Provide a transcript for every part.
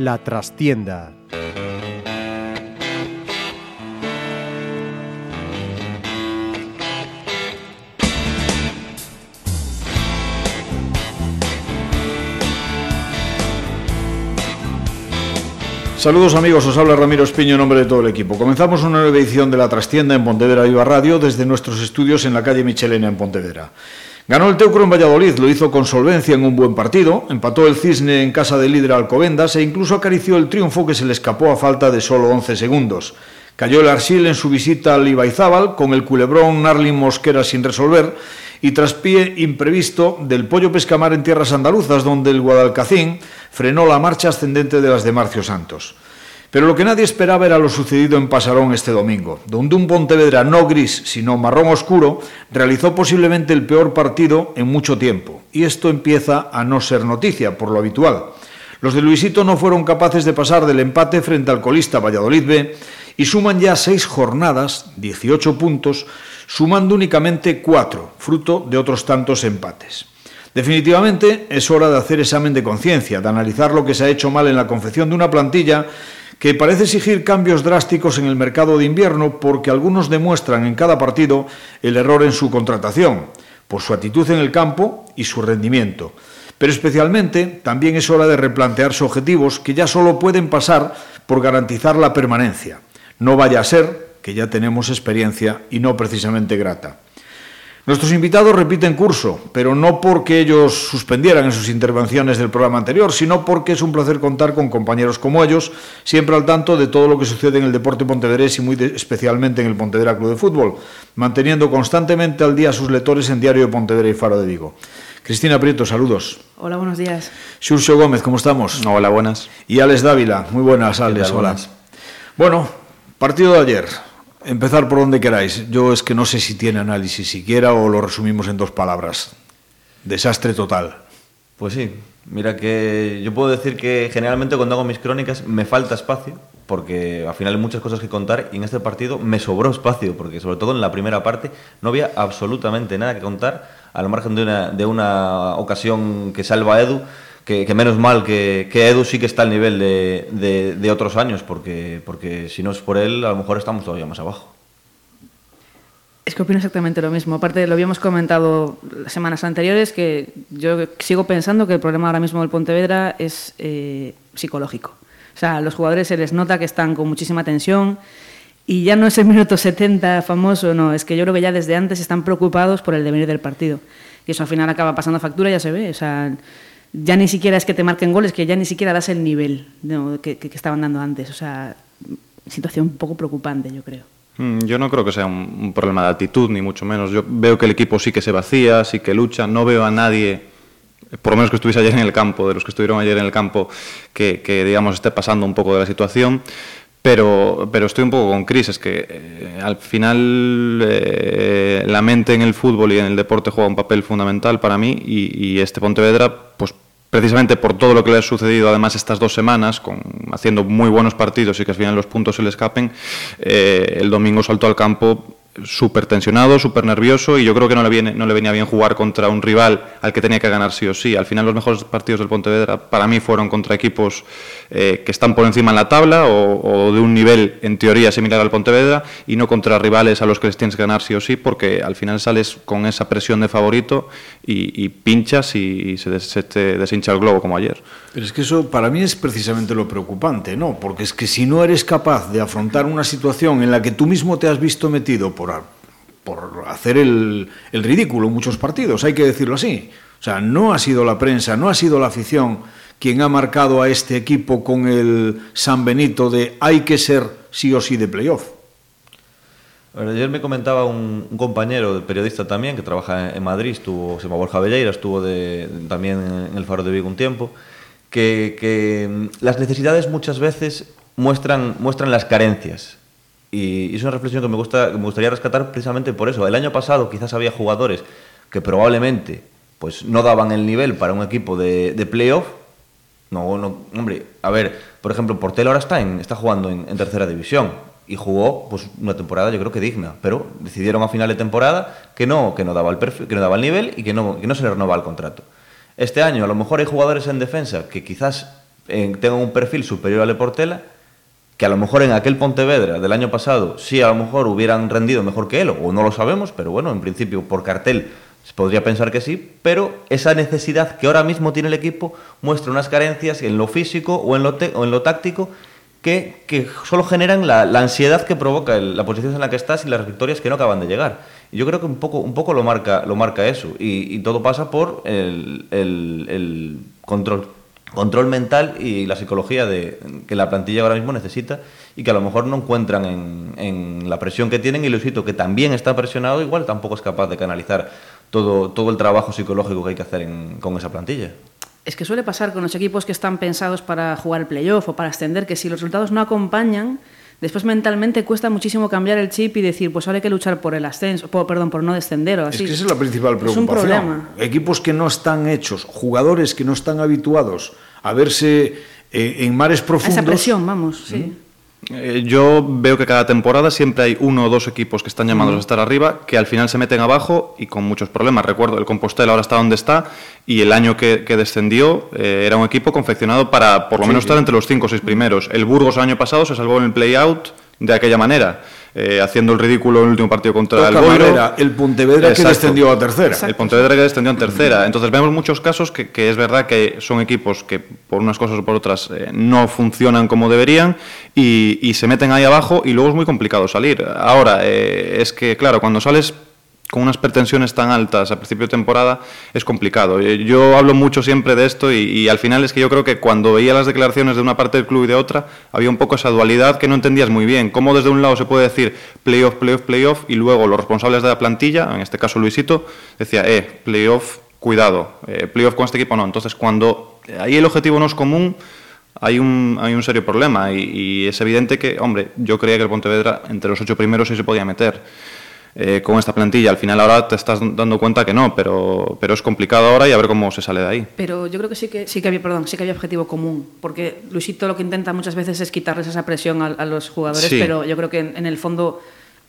La trastienda Saludos amigos, os habla Ramiro Espiño en nombre de todo el equipo. Comenzamos una nueva edición de La Trastienda en Pontevedra Viva Radio desde nuestros estudios en la calle Michelena en Pontevedra. Ganó el Teucro en Valladolid, lo hizo con solvencia en un buen partido, empató el Cisne en casa del líder Alcobendas e incluso acarició el triunfo que se le escapó a falta de solo 11 segundos. Cayó el Arsil en su visita al Ibaizábal con el culebrón Narlin Mosquera sin resolver y traspié imprevisto del Pollo Pescamar en tierras andaluzas, donde el Guadalcacín frenó la marcha ascendente de las de Marcio Santos. Pero lo que nadie esperaba era lo sucedido en Pasarón este domingo, donde un Pontevedra no gris, sino marrón oscuro, realizó posiblemente el peor partido en mucho tiempo. Y esto empieza a no ser noticia, por lo habitual. Los de Luisito no fueron capaces de pasar del empate frente al colista Valladolid B y suman ya seis jornadas, 18 puntos, sumando únicamente cuatro, fruto de otros tantos empates. Definitivamente es hora de hacer examen de conciencia, de analizar lo que se ha hecho mal en la confección de una plantilla que parece exigir cambios drásticos en el mercado de invierno porque algunos demuestran en cada partido el error en su contratación, por su actitud en el campo y su rendimiento. Pero especialmente también es hora de replantearse objetivos que ya solo pueden pasar por garantizar la permanencia. No vaya a ser que ya tenemos experiencia y no precisamente grata. Nuestros invitados repiten curso, pero no porque ellos suspendieran en sus intervenciones del programa anterior, sino porque es un placer contar con compañeros como ellos, siempre al tanto de todo lo que sucede en el deporte pontevedrés y muy especialmente en el Pontevedra Club de Fútbol, manteniendo constantemente al día a sus lectores en Diario de Pontevedra y Faro de Vigo. Cristina Prieto, saludos. Hola, buenos días. Xurxo Gómez, ¿cómo estamos? Hola, buenas. Y Alex Dávila, muy buenas, Alex. Hola. Bueno, partido de ayer. Empezar por donde queráis. Yo es que no sé si tiene análisis siquiera o lo resumimos en dos palabras. Desastre total. Pues sí, mira que yo puedo decir que generalmente cuando hago mis crónicas me falta espacio, porque al final hay muchas cosas que contar y en este partido me sobró espacio, porque sobre todo en la primera parte no había absolutamente nada que contar, al margen de una, de una ocasión que salva Edu que, menos mal que, Edu sí que está al nivel de, otros años, porque, porque si no es por él, a lo mejor estamos todavía más abajo. Es que opino exactamente lo mismo. Aparte, lo habíamos comentado las semanas anteriores, que yo sigo pensando que el problema ahora mismo del Pontevedra es eh, psicológico. O sea, a los jugadores se les nota que están con muchísima tensión y ya no es el minuto 70 famoso, no, es que yo creo que ya desde antes están preocupados por el devenir del partido. Y eso al final acaba pasando factura, ya se ve. O sea, ya ni siquiera es que te marquen goles, que ya ni siquiera das el nivel que, estaban dando antes. O sea, situación un poco preocupante, yo creo. Mm, yo no creo que sea un, problema de actitud, ni mucho menos. Yo veo que el equipo sí que se vacía, sí que lucha. No veo a nadie, por lo menos que estuviese ayer en el campo, de los que estuvieron ayer en el campo, que, que digamos esté pasando un poco de la situación. Pero, pero estoy un poco con Cris, es que eh, al final eh, la mente en el fútbol y en el deporte juega un papel fundamental para mí y, y, este Pontevedra, pues precisamente por todo lo que le ha sucedido además estas dos semanas, con, haciendo muy buenos partidos y que al final los puntos se le escapen, eh, el domingo saltó al campo súper tensionado, súper nervioso y yo creo que no le, viene, no le venía bien jugar contra un rival al que tenía que ganar sí o sí. Al final los mejores partidos del Pontevedra para mí fueron contra equipos eh, que están por encima en la tabla o, de un nivel en teoría similar al Pontevedra y no contra rivales a los que les tienes que ganar sí o sí porque al final sales con esa presión de favorito y, pinchas y, se, te deshincha el globo como ayer. Pero es que eso para mí es precisamente lo preocupante, ¿no? Porque es que si no eres capaz de afrontar una situación en la que tú mismo te has visto metido por, por hacer el, el ridículo en muchos partidos, hay que decirlo así. O sea, no ha sido la prensa, no ha sido la afición quien ha marcado a este equipo con el San Benito de hay que ser sí o sí de playoff. Ayer me comentaba un, compañero periodista también que trabaja en Madrid, estuvo, se llama Borja Belleira, estuvo también en el Faro de Vigo un tiempo, que, las necesidades muchas veces muestran, muestran las carencias. Y, es una reflexión que me, gusta, que me gustaría rescatar precisamente por eso. El año pasado quizás había jugadores que probablemente pues, no daban el nivel para un equipo de, de playoff No, no, hombre, a ver, por ejemplo, Portel ahora está, en, está jugando en, en tercera división y jugó pues una temporada yo creo que digna, pero decidieron a final de temporada que no, que no daba el perfil, que no daba el nivel y que no, que no se le renovaba el contrato. Este año a lo mejor hay jugadores en defensa que quizás eh, tengan un perfil superior al Portela, que a lo mejor en aquel Pontevedra del año pasado sí a lo mejor hubieran rendido mejor que él, o no lo sabemos, pero bueno, en principio por cartel se podría pensar que sí, pero esa necesidad que ahora mismo tiene el equipo muestra unas carencias en lo físico o en lo, táctico que, solo generan la, ansiedad que provoca la posición en la que estás y las victorias que no acaban de llegar. Yo creo que un poco, un poco lo, marca, lo marca eso. Y, y todo pasa por el, el- el control, control mental y la psicología de, que la plantilla ahora mismo necesita y que a lo mejor no encuentran en, en la presión que tienen. Y Luisito, que también está presionado, igual tampoco es capaz de canalizar todo, todo el trabajo psicológico que hay que hacer en- con esa plantilla. Es que suele pasar con los equipos que están pensados para jugar el playoff o para ascender, que si los resultados no acompañan, después mentalmente cuesta muchísimo cambiar el chip y decir, pues ahora hay que luchar por el ascenso, por, perdón, por no descender o Es así. que esa es la principal Es un preocupación. problema. Equipos que no están hechos, jugadores que no están habituados a verse eh, en mares A profundos. esa presión, vamos, sí. Eh, yo veo que cada temporada siempre hay uno o dos equipos que están llamados a estar arriba, que al final se meten abajo y con muchos problemas. Recuerdo, el Compostela ahora está donde está y el año que, que descendió eh, era un equipo confeccionado para por lo menos estar entre los cinco o seis primeros. El Burgos el año pasado se salvó en el play-out de aquella manera, eh, haciendo el ridículo en el último partido contra el Boiro. el Pontevedra que descendió a tercera. El Pontevedra que descendió en tercera. Entonces vemos muchos casos que, que es verdad que son equipos que por unas cosas o por otras eh, no funcionan como deberían y, y se meten ahí abajo y luego es muy complicado salir. Ahora, eh, es que claro, cuando sales con unas pretensiones tan altas a principio de temporada es complicado. Eh, Yo hablo mucho siempre de esto y, al final es que yo creo que cuando veía las declaraciones de una parte del club y de otra, había un poco esa dualidad que no entendías muy bien. Cómo desde un lado se puede decir playoff, playoff, playoff y luego los responsables de la plantilla, en este caso Luisito, decía, eh, playoff, cuidado, eh, playoff con este equipo no. Entonces cuando ahí el objetivo no es común, hay un, hay un serio problema y, y es evidente que, hombre, yo creía que el Pontevedra entre los ocho primeros sí se podía meter eh, con esta plantilla. Al final ahora te estás dando cuenta que no, pero, pero es complicado ahora y a ver cómo se sale de ahí. Pero yo creo que sí que sí que había, perdón, sí que había objetivo común, porque Luisito lo que intenta muchas veces es quitarles esa presión a, a los jugadores, Sí. pero yo creo que en, en el fondo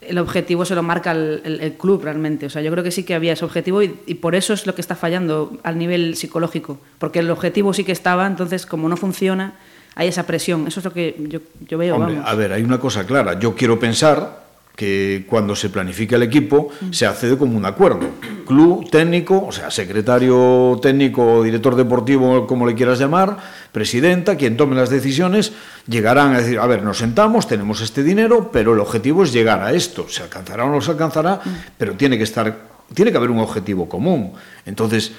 el objetivo se lo marca el, el- el club realmente. O sea, yo creo que sí que había ese objetivo y, y por eso es lo que está fallando al nivel psicológico, porque el objetivo sí que estaba, entonces como no funciona, hay esa presión. Eso es lo que yo, yo veo, Hombre, vamos. a ver, hay una cosa clara. Yo quiero pensar que cuando se planifica el equipo se hace de común acuerdo. Club técnico, o sea, secretario técnico, director deportivo, como le quieras llamar, presidenta, quien tome las decisiones, llegarán a decir, a ver, nos sentamos, tenemos este dinero, pero el objetivo es llegar a esto. Se alcanzará o no se alcanzará, pero tiene que estar, tiene que haber un objetivo común. Entonces,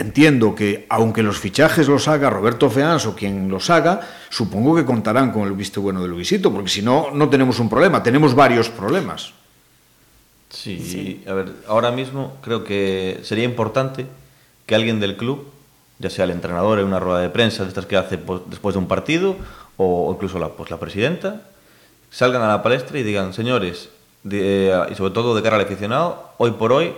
Entiendo que, aunque los fichajes los haga Roberto Feans o quien los haga, supongo que contarán con el visto bueno de Luisito, porque si no, no tenemos un problema, tenemos varios problemas. Sí, a ver, ahora mismo creo que sería importante que alguien del club, ya sea el entrenador en una rueda de prensa de estas que hace pues, después de un partido, o incluso la, pues, la presidenta, salgan a la palestra y digan, señores, de- eh, y sobre todo de cara al aficionado, hoy por hoy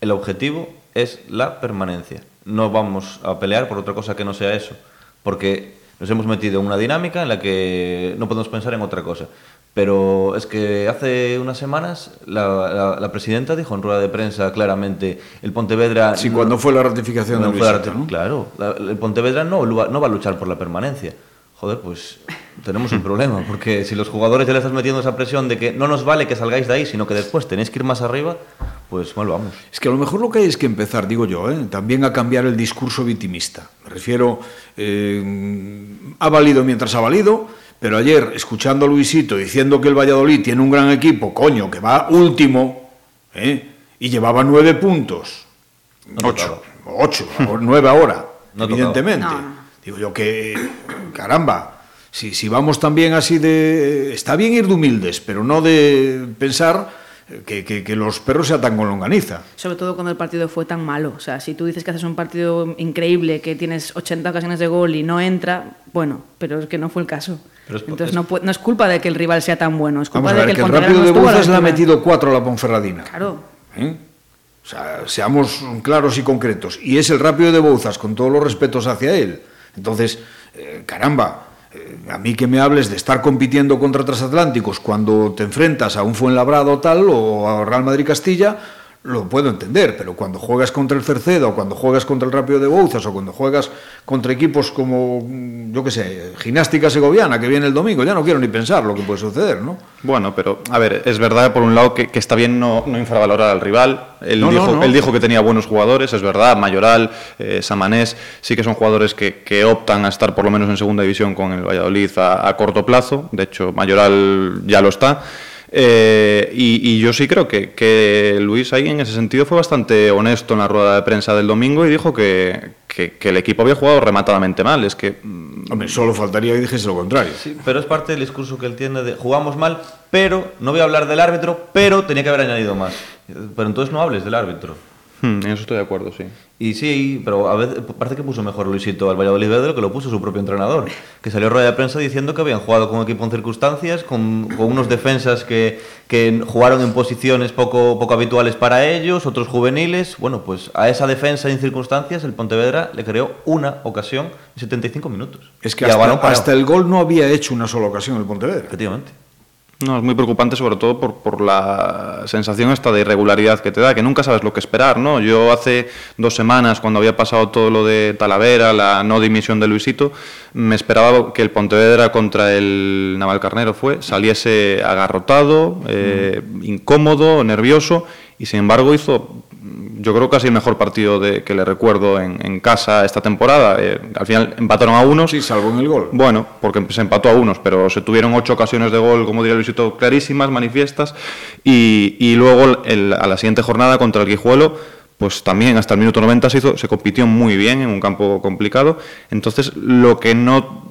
el objetivo es la permanencia. No vamos a pelear por otra cosa que no sea eso, porque nos hemos metido en una dinámica en la que no podemos pensar en otra cosa. Pero es que hace unas semanas la, la- la presidenta dijo en rueda de prensa claramente el Pontevedra... Sí, no- cuando fue la ratificación de la. Claro, la- el Pontevedra no, no va a luchar por la permanencia. Joder, pues tenemos un problema, porque si los jugadores ya le estás metiendo esa presión de que no nos vale que salgáis de ahí, sino que después tenéis que ir más arriba, pues mal vamos. Es que a lo mejor lo que hay es que empezar, digo yo, ¿eh? también a cambiar el discurso victimista. Me refiero, eh, ha valido mientras ha valido, pero ayer, escuchando a Luisito diciendo que el Valladolid tiene un gran equipo, coño, que va último, ¿eh? y llevaba nueve puntos, No ocho, ocho, o nueve ahora, No evidentemente. tocaba. No, no. Digo yo que, caramba, si, si vamos también así de... Está bien ir de humildes, pero no de pensar que, que- que los perros se atan con longaniza. Sobre todo cuando el partido fue tan malo. O sea, si tú dices que haces un partido increíble, que tienes 80 ocasiones de gol y no entra, bueno, pero es que no fue el caso. Pero es- Entonces es- no, no es culpa de que el rival sea tan bueno, es culpa Vamos a de ver, que que el el rápido no de Bouzas le ha metido cuatro a la Ponferradina. Claro. ¿Eh? O sea, seamos claros y concretos. Y es el rápido de Bouzas, con todos los respetos hacia él. Entonces, Eh, caramba, eh, a mí que me hables de estar compitiendo contra transatlánticos cuando te enfrentas a un Fuenlabrado tal o a Real Madrid Castilla, lo puedo entender, pero cuando juegas contra el Cerceda o cuando juegas contra el Rápido de Bouzas o cuando juegas contra equipos como, yo qué sé, Gimnástica Segoviana, que viene el domingo, ya no quiero ni pensar lo que puede suceder, ¿no? Bueno, pero a ver, es verdad por un lado que, que está bien no, no, infravalorar al rival. Él, no, dijo, no. él dijo que tenía buenos jugadores, es verdad, Mayoral, eh, Samanés, sí que son jugadores que, que optan a estar por lo menos en segunda división con el Valladolid a, a corto plazo. De hecho, Mayoral ya lo está. Eh, y, y yo sí creo que, que Luis ahí en ese sentido fue bastante honesto en la rueda de prensa del domingo y dijo que, que- que el equipo había jugado rematadamente mal. Es que mm, Hombre, solo faltaría que dijese lo contrario. Sí, pero es parte del discurso que él tiene de jugamos mal, pero no voy a hablar del árbitro, pero tenía que haber añadido más. Pero entonces no hables del árbitro. Hmm, en eso estoy de acuerdo, sí. Y sí, pero a veces parece que puso mejor Luisito al Valladolid de lo que lo puso su propio entrenador, que salió a rueda de prensa diciendo que habían jugado con un equipo en circunstancias, con, con unos defensas que, que jugaron en posiciones poco, poco habituales para ellos, otros juveniles. Bueno, pues a esa defensa en circunstancias el Pontevedra le creó una ocasión en 75 minutos. Es que hasta, hasta el gol no había hecho una sola ocasión el Pontevedra. Efectivamente. No, es muy preocupante sobre todo por, por la sensación esta de irregularidad que te da, que nunca sabes lo que esperar, ¿no? Yo hace dos semanas, cuando había pasado todo lo de Talavera, la no dimisión de Luisito, me esperaba que el Pontevedra contra el Navalcarnero fue, saliese agarrotado, eh, incómodo, nervioso, y sin embargo hizo, yo creo casi el mejor partido de, que le recuerdo en, en casa esta temporada. Eh, al final empataron a unos. Sí, salvo en el gol. Bueno, porque se empató a unos, pero se tuvieron ocho ocasiones de gol, como diría Luisito, clarísimas, manifiestas. Y, y luego el- a la siguiente jornada contra el Guijuelo, pues también hasta el minuto 90 se, hizo, se compitió muy bien en un campo complicado. Entonces, lo que no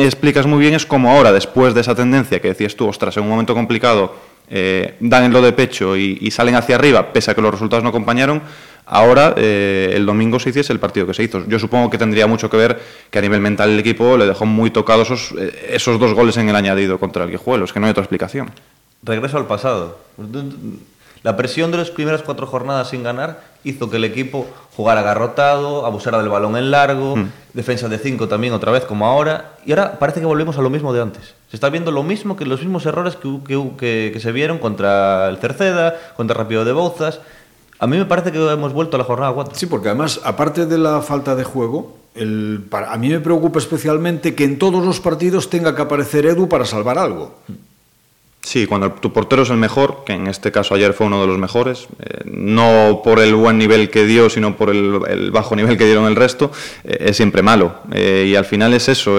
explicas muy bien es cómo ahora, después de esa tendencia que decías tú, ostras, en un momento complicado, eh, dan el lo de pecho y, y salen hacia arriba, pese a que los resultados no acompañaron, ahora eh, el domingo se hiciese el partido que se hizo. Yo supongo que tendría mucho que ver que a nivel mental el equipo le dejó muy tocado esos, eh, esos dos goles en el añadido contra el Guijuelo, es que no hay otra explicación. Regreso al pasado. La presión de las primeras cuatro jornadas sin ganar hizo que el equipo jugara agarrotado, abusara del balón en largo, defensa de cinco también otra vez como ahora. Y ahora parece que volvemos a lo mismo de antes. Se está viendo lo mismo que los mismos errores que, que que- que se vieron contra el Cerceda, contra Rápido de Bouzas. A mí me parece que hemos vuelto a la jornada 4. Sí, porque además, aparte de la falta de juego, el, para, a mí me preocupa especialmente que en todos los partidos tenga que aparecer Edu para salvar algo. Sí, cuando tu portero es el mejor, que en este caso ayer fue uno de los mejores, eh, no por el buen nivel que dio, sino por el, bajo nivel que dieron el resto, eh, es siempre malo. Eh, y al final es eso,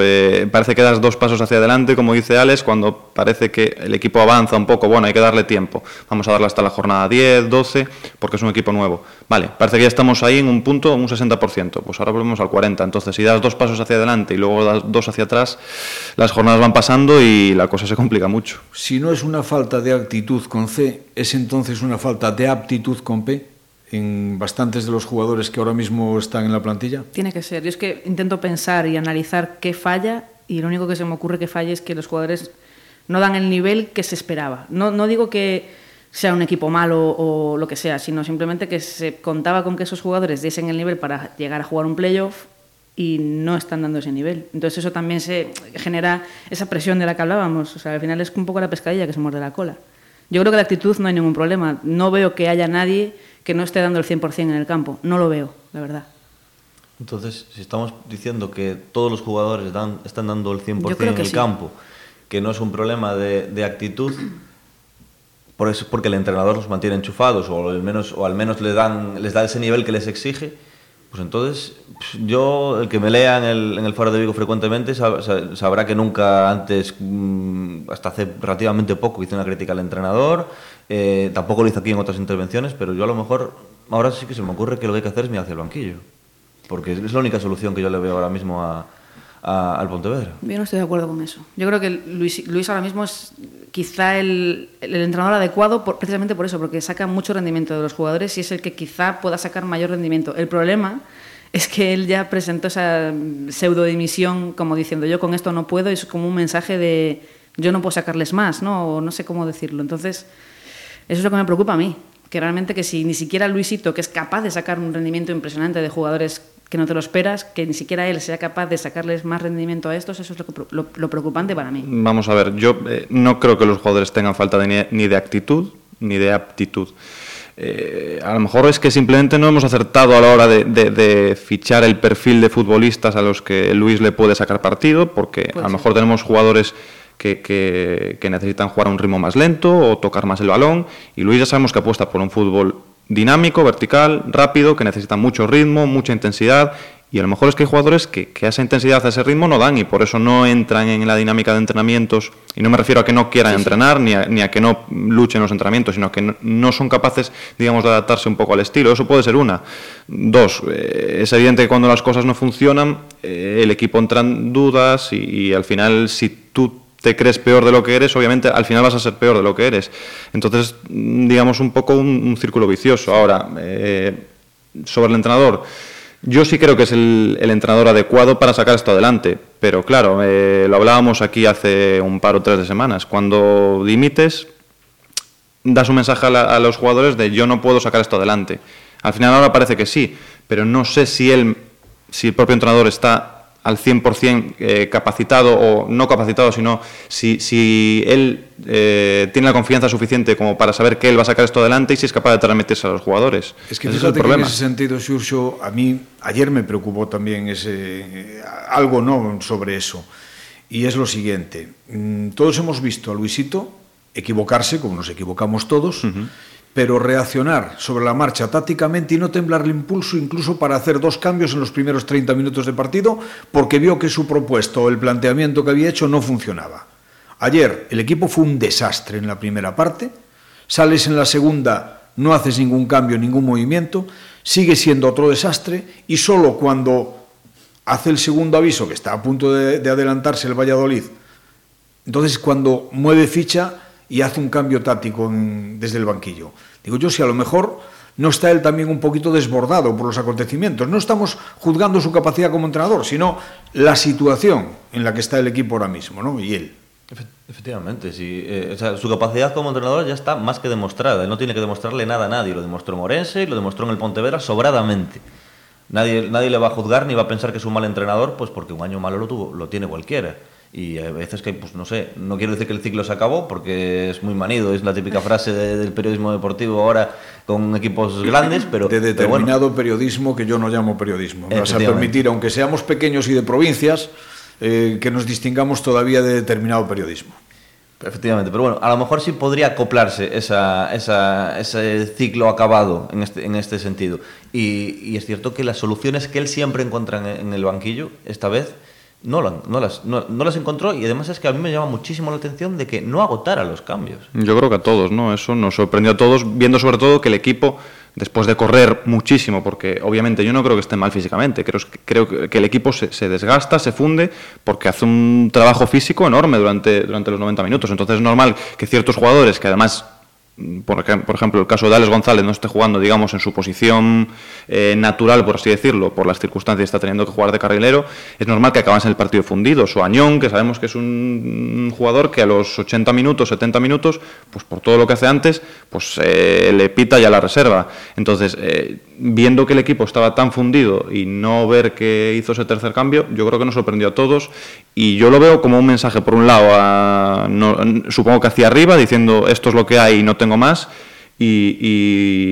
parece que das dos pasos hacia adelante, como dice Alex, cuando parece que el equipo avanza un poco, bueno, hay que darle tiempo. Vamos a darle hasta la jornada 10, 12, porque es un equipo nuevo. Vale, parece que ya estamos ahí en un punto, un 60%, pues ahora volvemos al 40%. Entonces, si das dos pasos hacia adelante y luego das dos hacia atrás, las jornadas van pasando y la cosa se complica mucho. Si no es una falta de actitud con C, es entonces una falta de aptitud con P en bastantes de los jugadores que ahora mismo están en la plantilla. Tiene que ser. Yo es que intento pensar y analizar qué falla y lo único que se me ocurre que falle es que los jugadores no dan el nivel que se esperaba. No, no digo que sea un equipo malo o lo que sea, sino simplemente que se contaba con que esos jugadores diesen el nivel para llegar a jugar un playoff y no están dando ese nivel. Entonces eso también se genera esa presión de la que hablábamos. O sea, al final es un poco la pescadilla que se muerde la cola. Yo creo que de actitud no hay ningún problema. No veo que haya nadie que no esté dando el 100% en el campo. No lo veo, la verdad. Entonces, si estamos diciendo que todos los jugadores dan- están dando el 100% Yo creo en el sí. campo, que no es un problema de, de actitud, por eso, porque el entrenador los mantiene enchufados o al menos, o al menos le dan, les da ese nivel que les exige, pues entonces pues, yo, el que me lea en el, en el Faro de Vigo frecuentemente, sab- sa- sabrá que nunca antes, mm, hasta hace relativamente poco, hice una crítica al entrenador, eh, tampoco lo hice aquí en otras intervenciones, pero yo a lo mejor, ahora sí que se me ocurre que lo que hay que hacer es mirar hacia el banquillo. Porque es la única solución que yo le veo ahora mismo a, al Pontevedra. Yo no estoy de acuerdo con eso. Yo creo que Luis, Luis ahora mismo es quizá el, el entrenador adecuado precisamente por eso, porque saca mucho rendimiento de los jugadores y es el que quizá pueda sacar mayor rendimiento. El problema es que él ya presentó esa pseudo dimisión como diciendo yo con esto no puedo, y es como un mensaje de yo no puedo sacarles más, ¿no? O no sé cómo decirlo. Entonces, eso es lo que me preocupa a mí, que realmente que si ni siquiera Luisito, que es capaz de sacar un rendimiento impresionante de jugadores que no te lo esperas, que ni siquiera él sea capaz de sacarles más rendimiento a estos, eso es lo, lo, lo preocupante para mí. Vamos a ver, yo eh, no creo que los jugadores tengan falta de, ni, ni de actitud ni de aptitud. Eh, a lo mejor es que simplemente no hemos acertado a la hora de, de, de, fichar el perfil de futbolistas a los que Luis le puede sacar partido, porque pues a lo mejor sí. tenemos jugadores que, que, que, necesitan jugar a un ritmo más lento o tocar más el balón, y Luis ya sabemos que apuesta por un fútbol dinámico, vertical, rápido, que necesita mucho ritmo, mucha intensidad, y a lo mejor es que hay jugadores que, que, a esa intensidad, a ese ritmo no dan y por eso no entran en la dinámica de entrenamientos. Y no me refiero a que no quieran sí, entrenar. Ni, a, ni, a, que no luchen los entrenamientos, sino que no, no, son capaces, digamos, de adaptarse un poco al estilo. Eso puede ser una. Dos, eh, es evidente que cuando las cosas no funcionan, eh, el equipo entra en dudas y, y al final, si tú te crees peor de lo que eres, obviamente al final vas a ser peor de lo que eres. Entonces, digamos, un poco un, círculo vicioso. Ahora, eh, sobre el entrenador. Yo sí creo que es el, entrenador adecuado para sacar esto adelante, pero claro, eh, lo hablábamos aquí hace un par o tres de semanas. Cuando dimites, das un mensaje a, a los jugadores de yo no puedo sacar esto adelante. Al final ahora parece que sí, pero no sé si él, si el propio entrenador está al 100% eh, capacitado o no capacitado, sino si, si él eh, tiene la confianza suficiente como para saber que él va a sacar esto adelante y si es capaz de transmitirse a los jugadores. Es que fíjate es que en ese sentido, Xurxo, a mí ayer me preocupó también ese, algo no sobre eso. Y es lo siguiente, mm, todos hemos visto a Luisito equivocarse, como nos equivocamos todos, uh -huh pero reaccionar sobre la marcha tácticamente y no temblar el impulso incluso para hacer dos cambios en los primeros 30 minutos de partido porque vio que su propuesto o el planteamiento que había hecho no funcionaba. Ayer el equipo fue un desastre en la primera parte, sales en la segunda, no haces ningún cambio, ningún movimiento, sigue siendo otro desastre y solo cuando hace el segundo aviso, que está a punto de, de adelantarse el Valladolid, entonces cuando mueve ficha y hace un cambio táctico desde el banquillo. Digo yo, si a lo mejor no está él también un poquito desbordado por los acontecimientos. No estamos juzgando su capacidad como entrenador, sino la situación en la que está el equipo ahora mismo, ¿no? Y él. Efectivamente, sí. Eh, su capacidad como entrenador ya está más que demostrada. Él no tiene que demostrarle nada a nadie. Lo demostró en Orense y lo demostró en el Pontevedra sobradamente. Nadie, nadie le va a juzgar ni va a pensar que es un mal entrenador, pues porque un año malo lo, tuvo, lo tiene cualquiera. Y a veces que, pues no sé, no quiero decir que el ciclo se acabó porque es muy manido, es la típica frase de, del periodismo deportivo ahora con equipos grandes, pero... De determinado pero bueno. periodismo que yo no llamo periodismo. Me vas a permitir, aunque seamos pequeños y de provincias, eh, que nos distingamos todavía de determinado periodismo. Efectivamente, pero bueno, a lo mejor sí podría acoplarse esa, esa, ese ciclo acabado en este, en este sentido. Y, y es cierto que las soluciones que él siempre encuentra en, en el banquillo, esta vez no, no, las, no, las encontró y además es que a mí me llama muchísimo la atención de que no agotara los cambios. Yo creo que a todos, ¿no? Eso nos sorprendió a todos, viendo sobre todo que el equipo, después de correr muchísimo, porque obviamente yo no creo que esté mal físicamente, creo, creo que el equipo se, se desgasta, se funde, porque hace un trabajo físico enorme durante, durante los 90 minutos. Entonces es normal que ciertos jugadores, que además por, por, ejemplo, el caso de Alex González no esté jugando, digamos, en su posición eh, natural, por así decirlo, por las circunstancias está teniendo que jugar de carrilero, es normal que acaben en el partido fundidos. O Añón, que sabemos que es un jugador que a los 80 minutos, 70 minutos, pues por todo lo que hace antes, pues eh, le pita ya la reserva. Entonces, eh, viendo que el equipo estaba tan fundido y no ver que hizo ese tercer cambio, yo creo que nos sorprendió a todos y yo lo veo como un mensaje, por un lado, a, no, supongo que hacia arriba, diciendo esto es lo que hay y no tengo más, y,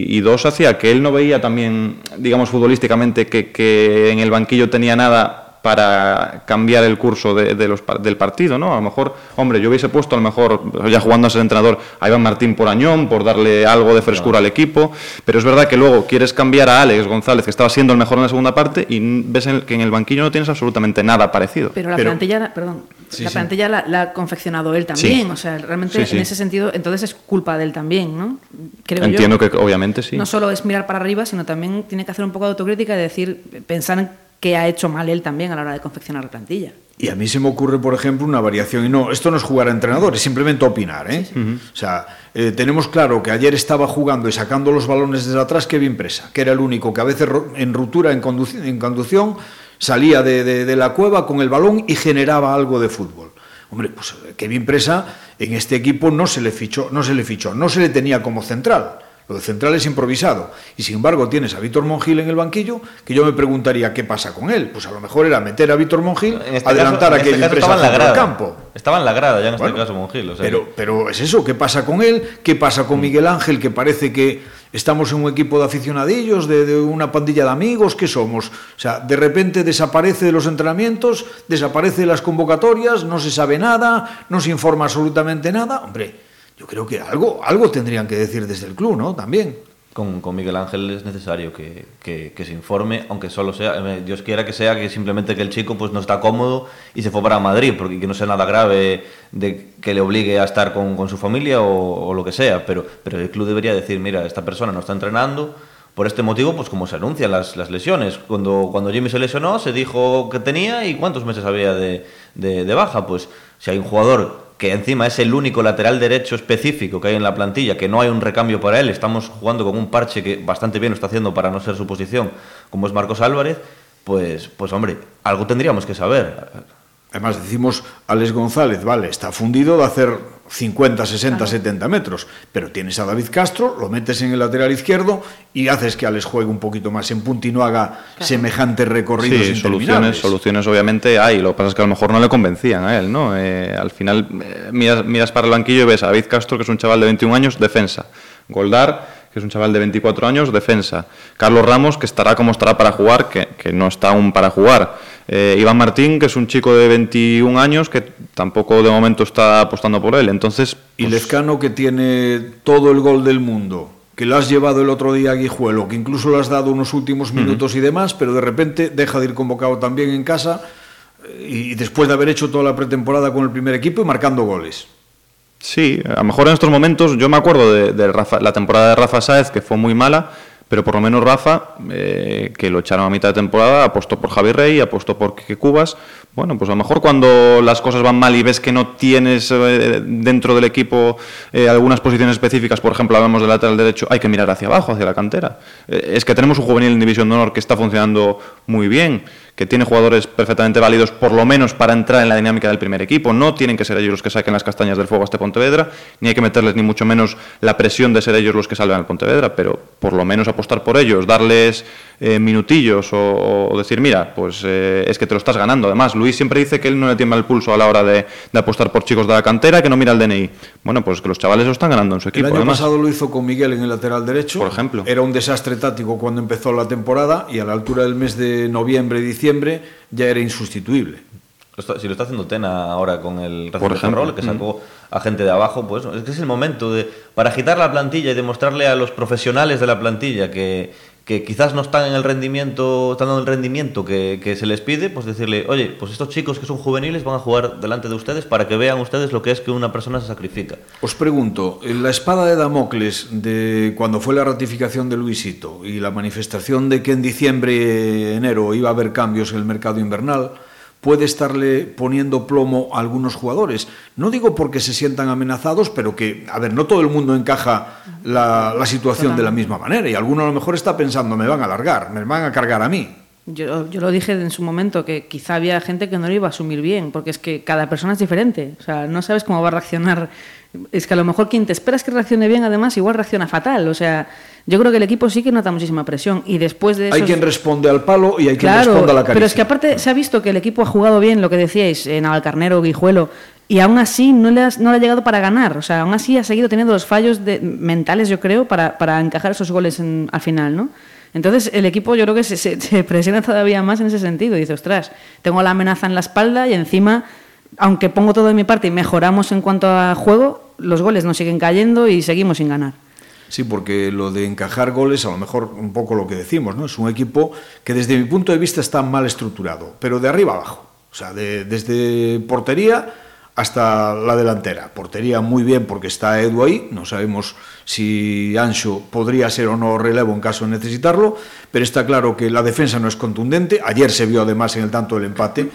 y, dos, hacia que él no veía también, digamos, futbolísticamente que, que en el banquillo tenía nada para cambiar el curso de, de los, del partido, ¿no? A lo mejor, hombre, yo hubiese puesto a lo mejor, ya jugando a ser entrenador, a Iván Martín por Añón, por darle algo de frescura al equipo, pero es verdad que luego quieres cambiar a Alex González, que estaba siendo el mejor en la segunda parte, y ves en el, que en el banquillo no tienes absolutamente nada parecido. Pero la pero, plantilla, perdón, sí, la sí. plantilla la, la, ha confeccionado él también, sí. o sea, realmente en ese sentido, entonces es culpa de él también, ¿no? Creo Entiendo yo. que obviamente sí. No solo es mirar para arriba, sino también tiene que hacer un poco de autocrítica y decir, pensar en que ha hecho mal él también a la hora de confeccionar la plantilla. Y a mí se me ocurre, por ejemplo, una variación. Y no, esto no es jugar a entrenador, es simplemente opinar. ¿eh? Sí, sí. Uh -huh. O sea, eh, tenemos claro que ayer estaba jugando y sacando los balones desde atrás Kevin Presa, que era el único que a veces en ruptura, en, condu en conducción, salía de, de, de, la cueva con el balón y generaba algo de fútbol. Hombre, pues Kevin Presa en este equipo no se le fichó, no se le fichó, no se le tenía como central Lo de central es improvisado. Y sin embargo tienes a Víctor Mongil en el banquillo, que yo me preguntaría qué pasa con él. Pues a lo mejor era meter a Víctor Mongil, este adelantar caso- a aquella este caso empresa en grada. campo. Estaba en la grada ya en este Bueno, caso Monjil. O sea, pero, pero es eso, ¿qué pasa con él? ¿Qué pasa Mm. con Miguel Ángel? Que parece que estamos en un equipo de aficionadillos, de, de una pandilla de amigos, ¿qué somos? O sea, de repente desaparece de los entrenamientos, desaparece de las convocatorias, no se sabe nada, no se informa absolutamente nada. Hombre, yo creo que algo, algo tendrían que decir desde el club, ¿no? También. con, con Miguel Ángel es necesario que, que- se informe, aunque solo sea, eh, Dios quiera que sea que simplemente que el chico pues no está cómodo y se fue para Madrid, porque que no sea nada grave de que le obligue a estar con, con su familia o, lo que sea, pero, pero el club debería decir, mira, esta persona no está entrenando, por este motivo, pues como se anuncian las, lesiones. Cuando, cuando Jimmy se lesionó, se dijo que tenía y cuántos meses había de- de baja. Pues si hay un jugador que encima es el único lateral derecho específico que hay en la plantilla, que no hay un recambio para él, estamos jugando con un parche que bastante bien está haciendo para no ser su posición, como es Marcos Álvarez, pues, pues hombre, algo tendríamos que saber. Además decimos, Alex González, vale, está fundido de hacer 50, 60, 70 metros, pero tienes a David Castro, lo metes en el lateral izquierdo y haces que Alex juegue un poquito más en punta y no haga semejantes recorridos Sí, soluciones, soluciones obviamente hay. Lo que pasa es que a lo mejor no le convencían a él, ¿no? Eh, al final eh, miras, miras para el banquillo y ves a David Castro, que es un chaval de 21 años, defensa. Goldar, que es un chaval de 24 años, defensa. Carlos Ramos, que estará como estará para jugar, que, que no está aún para jugar. Eh, Iván Martín, que es un chico de 21 años, que tampoco de momento está apostando por él. Entonces, Y pues, Lezcano que tiene todo el gol del mundo, que lo has llevado el otro día a Guijuelo, que incluso le has dado unos últimos minutos y demás, pero de repente deja de ir convocado también en casa eh, y después de haber hecho toda la pretemporada con el primer equipo y marcando goles. Sí, a lo mejor en estos momentos, yo me acuerdo de, de Rafa- la temporada de Rafa Sáez, que fue muy mala, pero por lo menos Rafa, eh, que lo echaron a mitad de temporada, apostó por Javi Rey, apostó por Quique Cubas. Bueno, pues a lo mejor cuando las cosas van mal y ves que no tienes eh, dentro del equipo eh, algunas posiciones específicas, por ejemplo, hablamos del lateral derecho, hay que mirar hacia abajo, hacia la cantera. Eh, es que tenemos un juvenil en División de Honor que está funcionando muy bien que tiene jugadores perfectamente válidos, por lo menos para entrar en la dinámica del primer equipo. No tienen que ser ellos los que saquen las castañas del fuego a este Pontevedra, ni hay que meterles ni mucho menos la presión de ser ellos los que salven al Pontevedra, pero por lo menos apostar por ellos, darles minutillos o, o decir, mira, pues es que te lo estás ganando. Además, Luis siempre dice que él no le tiembla el pulso a la hora de, de apostar por chicos de la cantera, que no mira el DNI. Bueno, pues que los chavales lo están ganando en su El equipo. año además. pasado lo hizo con Miguel en el lateral derecho. Por ejemplo. Era un desastre táctico cuando empezó la temporada y a la altura del mes de noviembre y diciembre ya era insustituible. Si lo está haciendo Tena ahora con el Racing Por de ejemplo, Ferrol, que sacó a gente de abajo, pues es que es el momento de para agitar la plantilla y demostrarle a los profesionales de la plantilla que, que quizás no están en el rendimiento, están dando el rendimiento que, que se les pide, pues decirle, oye, pues estos chicos que son juveniles van a jugar delante de ustedes para que vean ustedes lo que es que una persona se sacrifica. Os pregunto, la espada de Damocles de cuando fue la ratificación de Luisito y la manifestación de que en diciembre, enero iba a haber cambios en el mercado invernal, puede estarle poniendo plomo a algunos jugadores. No digo porque se sientan amenazados, pero que, a ver, no todo el mundo encaja la, la situación de la misma manera y alguno a lo mejor está pensando, me van a alargar, me van a cargar a mí. Yo, yo lo dije en su momento, que quizá había gente que no lo iba a asumir bien, porque es que cada persona es diferente. O sea, no sabes cómo va a reaccionar. Es que a lo mejor quien te esperas que reaccione bien, además, igual reacciona fatal. O sea, yo creo que el equipo sí que nota muchísima presión. Y después de eso. Hay quien responde al palo y hay quien Claro, responde a la caricia. pero es que aparte se ha visto que el equipo ha jugado bien, lo que decíais, en Alcarnero, Guijuelo, y aún así no le, has- no le ha llegado para ganar. O sea, aún así ha seguido teniendo los fallos de- mentales, yo creo, para, para encajar esos goles en- al final, ¿no? Entonces el equipo yo creo que se, se- se presiona todavía más en ese sentido. Dice, ostras, tengo la amenaza en la espalda y encima, aunque pongo todo de mi parte y mejoramos en cuanto a juego, los goles nos siguen cayendo y seguimos sin ganar. Sí, porque lo de encajar goles, a lo mejor un poco lo que decimos, ¿no? Es un equipo que desde mi punto de vista está mal estructurado, pero de arriba abajo. O sea, de- desde portería hasta la delantera. Portería muy bien porque está Edu ahí, no sabemos si Ancho podría ser o no relevo en caso de necesitarlo, pero está claro que la defensa no es contundente. Ayer se vio además en el tanto del empate,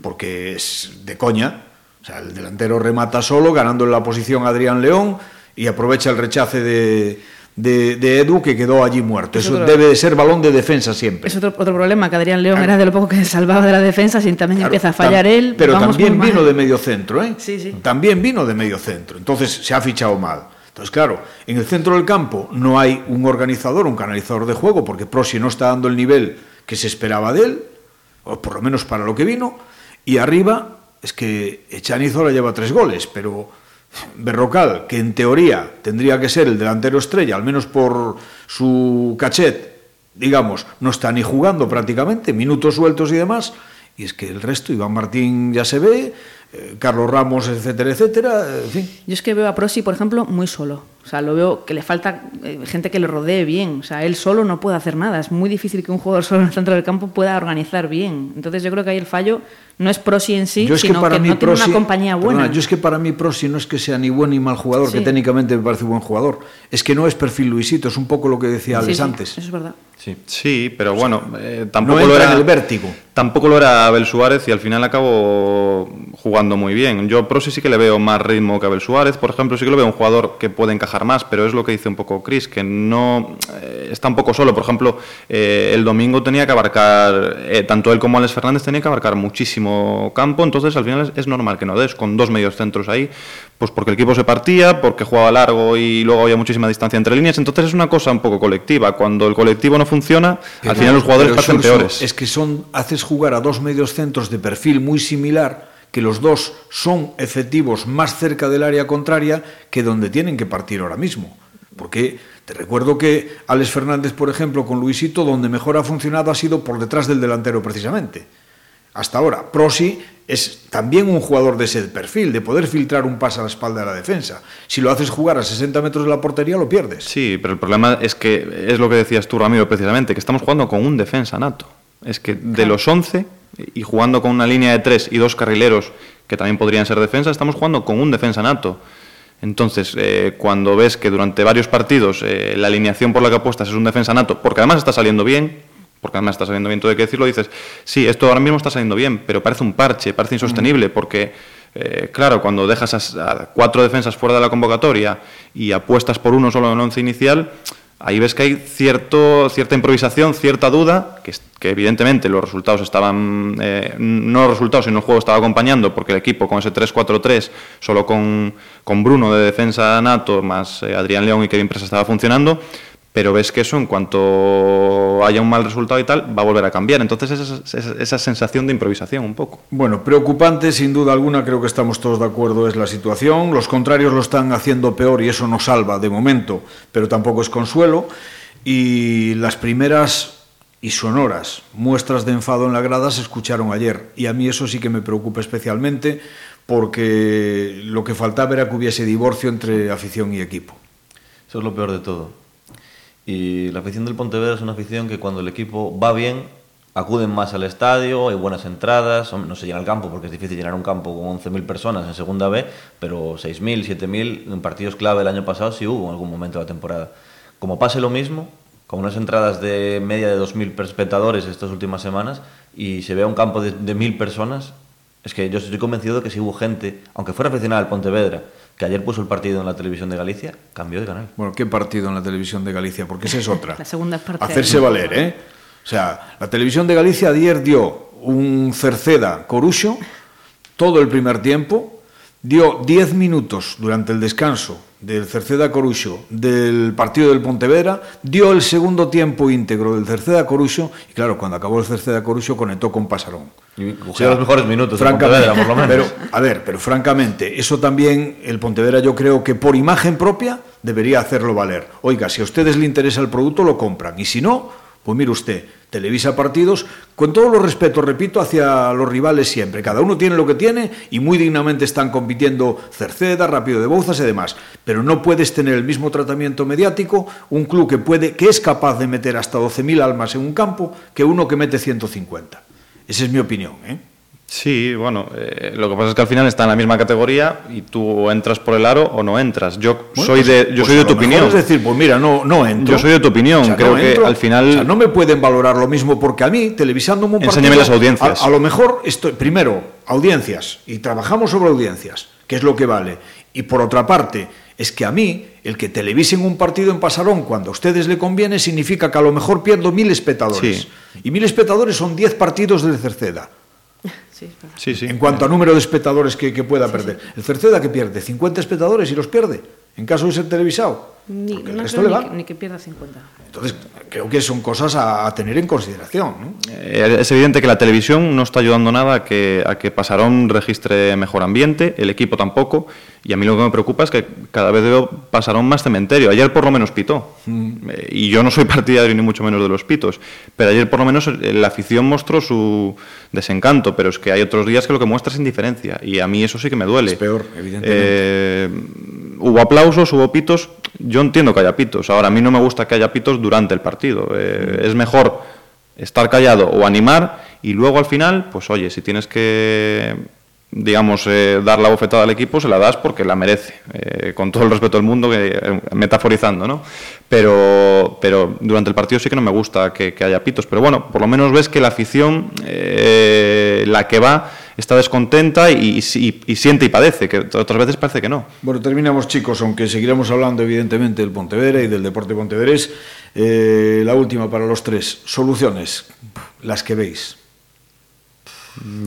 porque es de coña. O sea, el delantero remata solo, ganando en la posición Adrián León y aprovecha el rechace de, de- de Edu que quedó allí muerto. Es Eso otro- debe de ser balón de defensa siempre. Es otro, otro problema, que Adrián León era de lo poco que se salvaba de la defensa, si también Claro, empieza a fallar tam- él. Pero vamos también muy mal. vino de medio centro, ¿eh? Sí, sí. También vino de medio centro. Entonces se ha fichado mal. Entonces, claro, en el centro del campo no hay un organizador, un canalizador de juego, porque Prosi no está dando el nivel que se esperaba de él, o por lo menos para lo que vino, y arriba es que Echanizola lleva tres goles, pero Berrocal, que en teoría tendría que ser el delantero estrella, al menos por su cachet, digamos, no está ni jugando prácticamente, minutos sueltos y demás, y es que el resto, Iván Martín ya se ve, eh, Carlos Ramos, etcétera, etcétera, en fin. Yo es que veo a Prosi, por ejemplo, muy solo. O sea, lo veo que le falta eh, gente que le rodee bien. O sea, él solo no puede hacer nada. Es muy difícil que un jugador solo en el centro del campo pueda organizar bien. Entonces yo creo que ahí el fallo no es Prosi en sí, Yo es sino que para que mí no tiene Prosi, una compañía buena. perdona, yo es que para mí Prosi no es que sea ni buen ni mal jugador, que Sí. técnicamente me parece buen jugador. Es que no es perfil Luisito, es un poco lo que decía Sí, Alex sí, antes. Eso es verdad. Sí. Sí, pero bueno, eh, tampoco no lo era en el vértigo. Tampoco lo era Abel Suárez y al final acabó jugando muy bien. Yo a Prosi sí que le veo más ritmo que Abel Suárez, por ejemplo, sí que lo veo un jugador que puede encajar más, pero es lo que dice un poco Chris, que no eh, está un poco solo. Por ejemplo, eh, el domingo tenía que abarcar, eh, tanto él como Alex Fernández tenía que abarcar muchísimo campo, entonces al final es, es normal que no des con dos medios centros ahí, pues porque el equipo se partía, porque jugaba largo y luego había muchísima distancia entre líneas, entonces es una cosa un poco colectiva. Cuando el colectivo no funciona, al final los jugadores pasan peores. Es que son, haces jugar a dos medios centros de perfil muy similar, que los dos son efectivos más cerca del área contraria que donde tienen que partir ahora mismo. Porque te recuerdo que Alex Fernández, por ejemplo, con Luisito, donde mejor ha funcionado ha sido por detrás del delantero precisamente. Hasta ahora, Prosi es también un jugador de ese perfil, de poder filtrar un pase a la espalda de la defensa. Si lo haces jugar a 60 metros de la portería, lo pierdes. Sí, pero el problema es que es lo que decías tú, Ramiro, precisamente, que estamos jugando con un defensa nato. Es que de los 11 y jugando con una línea de tres y dos carrileros que también podrían ser defensa, estamos jugando con un defensa nato. Entonces, eh, cuando ves que durante varios partidos eh, la alineación por la que apuestas es un defensa nato, porque además está saliendo bien, porque además está saliendo bien, todo hay que decirlo, dices, sí, esto ahora mismo está saliendo bien, pero parece un parche, parece insostenible, porque, eh, claro, cuando dejas a, a cuatro defensas fuera de la convocatoria y apuestas por uno solo en el once inicial, ahí ves que hay cierto, cierta improvisación, cierta duda, que, evidentemente los resultados estaban, eh, no los resultados, sino el juego estaba acompañando, porque el equipo con ese 3-4-3, solo con, con Bruno de defensa nato, más eh, Adrián León y Kevin Presa estaba funcionando, pero ves que eso en cuanto haya un mal resultado y tal, va a volver a cambiar. Entonces esa, esa- esa sensación de improvisación un poco. Bueno, preocupante sin duda alguna, creo que estamos todos de acuerdo, es la situación. Los contrarios lo están haciendo peor y eso no salva de momento, pero tampoco es consuelo. Y las primeras y sonoras muestras de enfado en la grada se escucharon ayer. Y a mí eso sí que me preocupa especialmente porque lo que faltaba era que hubiese divorcio entre afición y equipo. Eso es lo peor de todo. Y la afición del Pontevedra es una afición que cuando el equipo va bien, acuden más al estadio, hay buenas entradas, no se llena el campo porque es difícil llenar un campo con 11.000 personas en segunda B, pero 6.000, 7.000 en partidos clave el año pasado sí hubo en algún momento de la temporada. Como pase lo mismo, con unas entradas de media de 2.000 espectadores estas últimas semanas y se vea un campo de, de 1.000 personas, es que yo estoy convencido de que si hubo gente, aunque fuera aficionada al Pontevedra, que ayer puso el partido en la televisión de Galicia, cambió de canal. Bueno, ¿qué partido en la televisión de Galicia? Porque esa es otra. La segunda parte. Hacerse valer, ¿eh? O sea, la televisión de Galicia ayer dio un Cerceda Corucho todo el primer tiempo, dio 10 minutos durante el descanso del Cerceda Corucho del partido del Pontevedra, dio el segundo tiempo íntegro del Cerceda Corucho y claro, cuando acabó el Cerceda Corucho conectó con Pasarón. Y cogió los mejores minutos de Francamente, Pontevedra, por lo menos. Pero, a ver, pero francamente, eso también el Pontevedra yo creo que por imagen propia debería hacerlo valer. Oiga, si a ustedes le interesa el producto, lo compran. Y si no, pues mire usted, televisa partidos, con todos los respetos, repito, hacia los rivales siempre. Cada uno tiene lo que tiene y muy dignamente están compitiendo Cerceda, Rápido de Bouzas y demás. Pero no puedes tener el mismo tratamiento mediático un club que, puede, que es capaz de meter hasta 12.000 almas en un campo que uno que mete 150. Esa es mi opinión, ¿eh? Sí, bueno, eh, lo que pasa es que al final está en la misma categoría y tú entras por el aro o no entras. Yo Bueno, soy pues- de, yo pues soy de tu opinión. Es decir, pues mira, no, no entro. Yo soy de tu opinión, creo que al final- O sea, no me pueden valorar lo mismo porque a mí, televisándome un Enséñame partido, las audiencias. A, a lo mejor, estoy, primero, audiencias, y trabajamos sobre audiencias, que es lo que vale. Y por otra parte, es que a mí, el que televisen un partido en Pasarón cuando a ustedes le conviene, significa que a lo mejor pierdo mil espectadores. Sí. Y mil espectadores son 10 partidos del Cerceda. Sí, sí. En cuanto a número de espectadores que, que pueda perder. El Cerceda que pierde 50 espectadores y los pierde. En caso de ser televisado. Ni, no creo le ni, va. que- ni que pierda 50. Entonces, creo que son cosas a, a tener en consideración. ¿no? Eh, Es evidente que la televisión no está ayudando nada a que, a que Pasarón registre mejor ambiente, el equipo tampoco, y a mí lo que me preocupa es que cada vez veo Pasarón más cementerio. Ayer por lo menos pitó, Eh, y yo no soy partidario ni mucho menos de los pitos, pero ayer por lo menos eh, la afición mostró su desencanto, pero es que hay otros días que lo que muestra es indiferencia, y a mí eso sí que me duele. Es peor, evidentemente. Eh, hubo aplausos, hubo pitos. Yo entiendo que haya pitos. Ahora, a mí no me gusta que haya pitos durante el partido. Eh, Es mejor estar callado o animar y luego al final, pues oye, si tienes que, digamos, eh, dar la bofetada al equipo, se la das porque la merece. Eh, con todo el respeto del mundo, que, metaforizando, ¿no? Pero, pero durante el partido sí que no me gusta que, que haya pitos. Pero bueno, por lo menos ves que la afición, la que va, está descontenta y, y- y siente y padece, que otras veces parece que no. Bueno, terminamos, chicos, aunque seguiremos hablando, evidentemente, del Pontevedra y del deporte pontevedrés. Eh, la última para los tres. Soluciones, las que veis.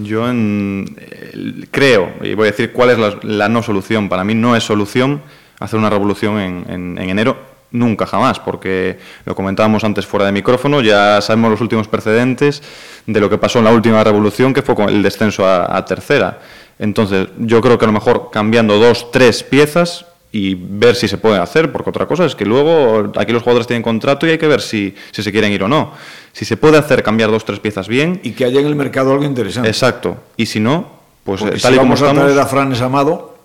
Yo en- el- creo, y voy a decir cuál es la, la no solución. Para mí no es solución hacer una revolución en, en- en enero, nunca jamás, porque lo comentábamos antes fuera de micrófono, ya sabemos los últimos precedentes de lo que pasó en la última revolución, que fue con el descenso a, a tercera. Entonces, yo creo que a lo mejor cambiando dos, tres piezas y ver si se puede hacer, porque otra cosa es que luego aquí los jugadores tienen contrato y hay que ver si, si se quieren ir o no. Si se puede hacer cambiar dos, tres piezas bien, Y que haya en el mercado algo interesante. Exacto. Y si no, pues Porque si tal y como vamos a traer a Franes Amado,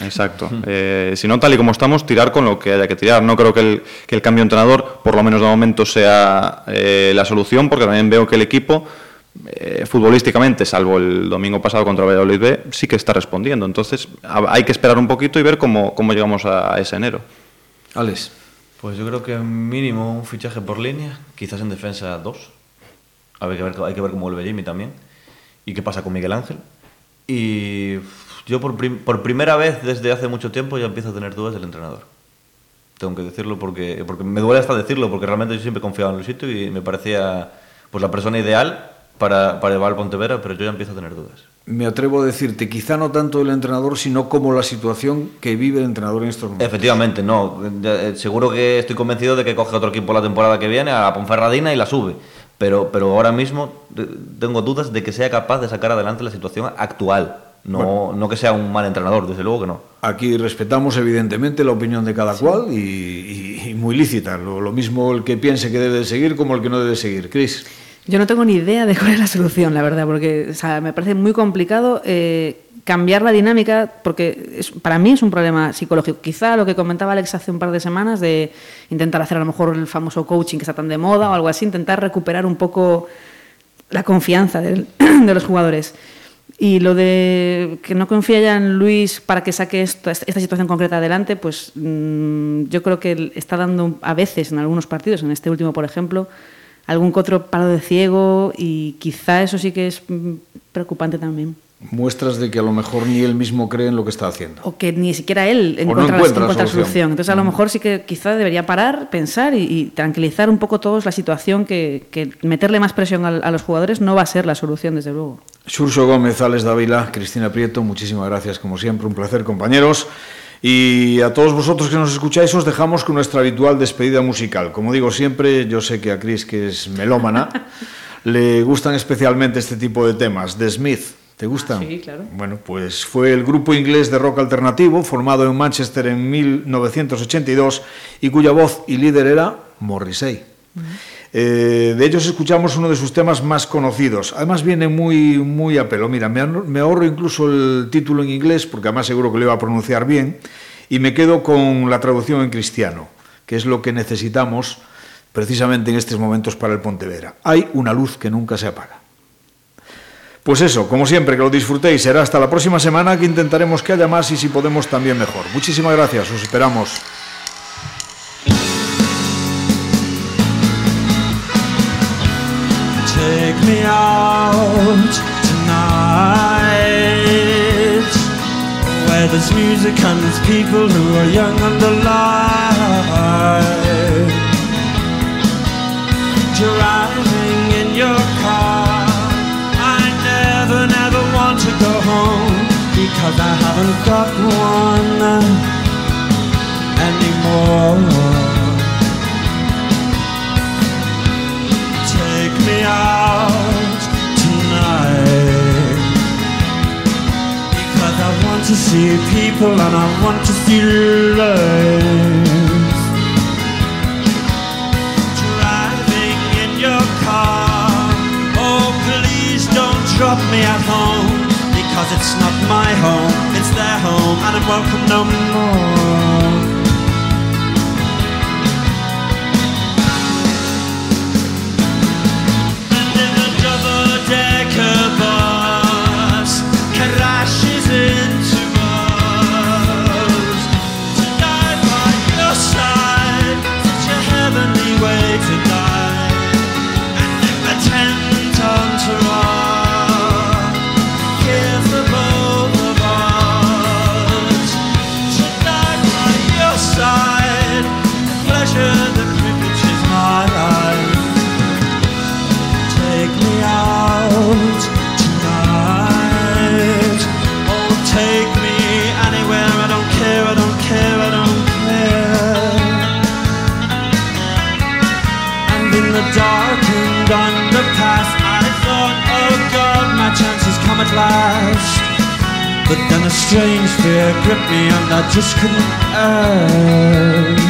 Exacto. Eh, si no, tal y como estamos, tirar con lo que haya que tirar. No creo que el, que el cambio de entrenador, por lo menos de momento, sea eh, la solución, porque también veo que el equipo, eh, futbolísticamente, salvo el domingo pasado contra Valladolid B, sí que está respondiendo. Entonces, ha- hay que esperar un poquito y ver cómo, cómo llegamos a, a ese enero. Alex. Pues yo creo que mínimo un fichaje por línea, quizás en defensa dos. A ver, que ver- hay que ver cómo vuelve Jimmy también. Y qué pasa con Miguel Ángel. Y yo por, prim- por primera vez desde hace mucho tiempo ya empiezo a tener dudas del entrenador. Tengo que decirlo porque, porque me duele hasta decirlo, porque realmente yo siempre confiaba en el sitio y me parecía pues, la persona ideal para, para llevar al Pontevedra, pero yo ya empiezo a tener dudas. Me atrevo a decirte, quizá no tanto el entrenador, sino como la situación que vive el entrenador en estos momentos. Efectivamente, no. Eh, Seguro que estoy convencido de que coge otro equipo la temporada que viene, a Ponferradina y la sube. Pero, pero ahora mismo eh, tengo dudas de que sea capaz de sacar adelante la situación actual. No, no que sea un mal entrenador, desde luego que no. Aquí respetamos evidentemente la opinión de cada cual y, y- y muy lícita. Lo, lo mismo el que piense que debe de seguir como el que no debe seguir. Cris. Yo no tengo ni idea de cuál es la solución, la verdad, porque o sea, me parece muy complicado eh, cambiar la dinámica, porque es- para mí es un problema psicológico. Quizá lo que comentaba Alex hace un par de semanas de intentar hacer a lo mejor el famoso coaching que está tan de moda o algo así, intentar recuperar un poco la confianza del- de los jugadores. Y lo de que no confía ya en Luis para que saque esto- esta situación concreta adelante, pues mm, yo creo que está dando a veces en algunos partidos, en este último por ejemplo, algún otro palo de ciego y quizá eso sí que es mm, preocupante también. Muestras de que a lo mejor ni él mismo cree en lo que está haciendo. O que ni siquiera él no encuentra, encuentra encuentra solución. solución. Entonces a lo mejor sí que quizá debería parar, pensar y, y tranquilizar un poco todos la situación que, que meterle más presión a, los jugadores no va a ser la solución, desde luego. Xurxo Gómez, Alex Dávila, Cristina Prieto, muchísimas gracias como siempre, un placer compañeros. Y a todos vosotros que nos escucháis os dejamos con nuestra habitual despedida musical. Como digo siempre, yo sé que a Cris, que es melómana, le gustan especialmente este tipo de temas. The Smith, ¿te gustan? Sí, claro. Bueno, pues fue el grupo inglés de rock alternativo formado en Manchester en 1982 y cuya voz y líder era Morrissey. Eh, de ellos escuchamos uno de sus temas más conocidos. Además viene muy, muy a pelo. Mira, me, ahor- me ahorro incluso el título en inglés, porque además seguro que lo iba a pronunciar bien, y me quedo con la traducción en cristiano, que es lo que necesitamos precisamente en estos momentos para el Pontevedra. Hay una luz que nunca se apaga. Pues eso, como siempre, que lo disfrutéis. Será hasta la próxima semana que intentaremos que haya más y si podemos también mejor. Muchísimas gracias, os esperamos. take me out tonight. Where there's music and there's people who are young and alive. Driving in your car. I never, never want to go home Because I haven't got one anymore. Take me out. to see people and I want to see lights. Driving in your car, oh please don't drop me at home because it's not my home, it's their home and I'm welcome no more. fear gripped me and I just couldn't end.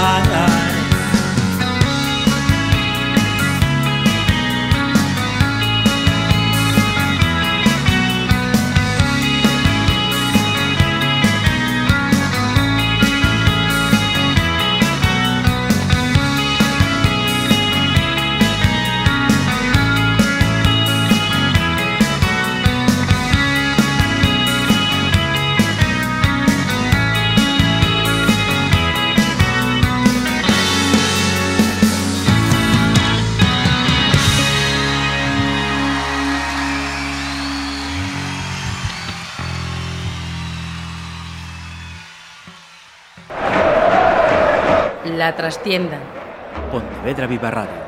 my eyes. tienda. Pontevedra Viva Radio.